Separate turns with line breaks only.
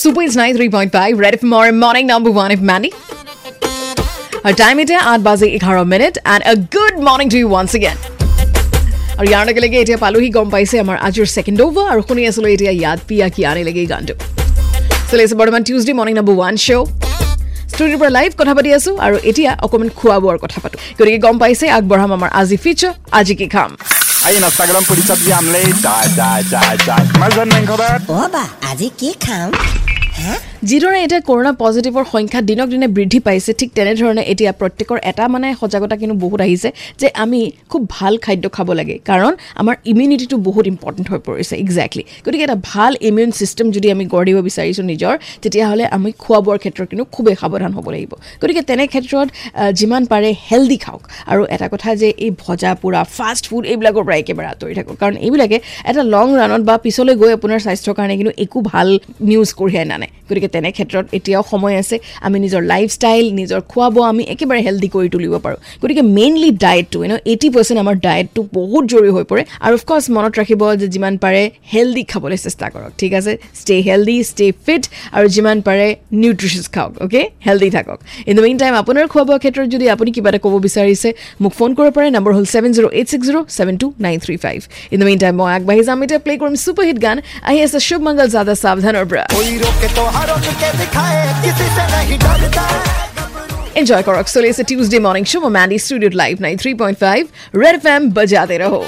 Super is 93.5, Red FM or morning number one if Mandy. Our time it is 8 baze 11 minute and a good morning to you once again. আৰু ইয়াৰ লগে লগে এতিয়া পালোহি গম পাইছে আমাৰ আজিৰ ছেকেণ্ড অভাৰ আৰু শুনি আছিলো এতিয়া ইয়াদ পিয়া কি আনে লাগে এই গানটো চলি আছে বৰ্তমান Tuesday morning number one show' ষ্টুডিঅ'ৰ পৰা লাইভ কথা পাতি আছো আৰু এতিয়া অকণমান খোৱা বোৱাৰ কথা পাতো গতিকে গম পাইছে আগবঢ়াম আমাৰ আজি ফিচাৰ আজি কি খাম
Aí no Instagram por isso abrir amlei, tai, tai, tai, tai. Mas eu nem cobrar.
অ বা আজি কি খাম হা
যিদৰে এতিয়া কৰোণা পজিটিভৰ সংখ্যা দিনক দিনে বৃদ্ধি পাইছে ঠিক তেনেধৰণে এতিয়া প্ৰত্যেকৰ এটা মানে সজাগতা কিন্তু বহুত আহিছে যে আমি খুব ভাল খাদ্য খাব লাগে। কাৰণ আমাৰ ইমিউনিটিটো বহুত ইম্পৰ্টেণ্ট হৈ পৰিছে একজেক্টলি গতিকে এটা ভাল ইমিউন ছিষ্টেম যদি আমি গঢ় দিব বিচাৰিছোঁ নিজৰ তেতিয়াহ'লে আমি খোৱা বোৱাৰ ক্ষেত্ৰত কিন্তু খুবেই সাৱধান হ'ব লাগিব। গতিকে তেনে ক্ষেত্ৰত যিমান পাৰে হেল্ডি খাওক। আৰু এটা কথা যে এই ভজা পোৰা ফাষ্ট ফুড এইবিলাকৰ পৰা একেবাৰে আঁতৰি থাকক। কাৰণ এইবিলাকে এটা লং ৰাণত বা পিছলৈ গৈ আপোনাৰ স্বাস্থ্যৰ কাৰণে কিন্তু একো ভাল নিউজ কঢ়িয়াই নানে। গতিকে তেনে ক্ষেত্ৰত এতিয়াও সময় আছে। আমি নিজৰ লাইফষ্টাইল নিজৰ খোৱা বোৱা আমি একেবাৰে হেল্ডি কৰি তুলিব পাৰোঁ। গতিকে মেইনলি ডায়েটটো ইউনো এইটি পাৰ্চেণ্ট আমাৰ ডায়েটটো বহুত জৰুৰী হৈ পৰে। আৰু অফক'ৰ্ছ মনত ৰাখিব যে যিমান পাৰে হেল্ডি খাবলৈ চেষ্টা কৰক ঠিক আছে? ষ্টে হেল্ডি ষ্টে ফিট আৰু যিমান পাৰে নিউট্ৰিচিয়াছ খাওক অ'কে হেল্ডি থাকক। ইন দ্য মেইন টাইম আপোনাৰ খোৱা বোৱাৰ ক্ষেত্ৰত যদি আপুনি কিবা এটা ক'ব বিচাৰিছে মোক ফোন কৰিব পাৰে। নম্বৰ হ'ল seven zero' eight six zero' seven two nine three five in the main time মই আগবাঢ়ি যাম। এতিয়া প্লে কৰিম ছুপাৰ হিট গান। আহি আছে শুভ মংগল জাদা সাৱধানৰ পৰা।
एंजॉय करो सोले से
Tuesday morning show Mandy studio live nine three point five red FM बजाते रहो।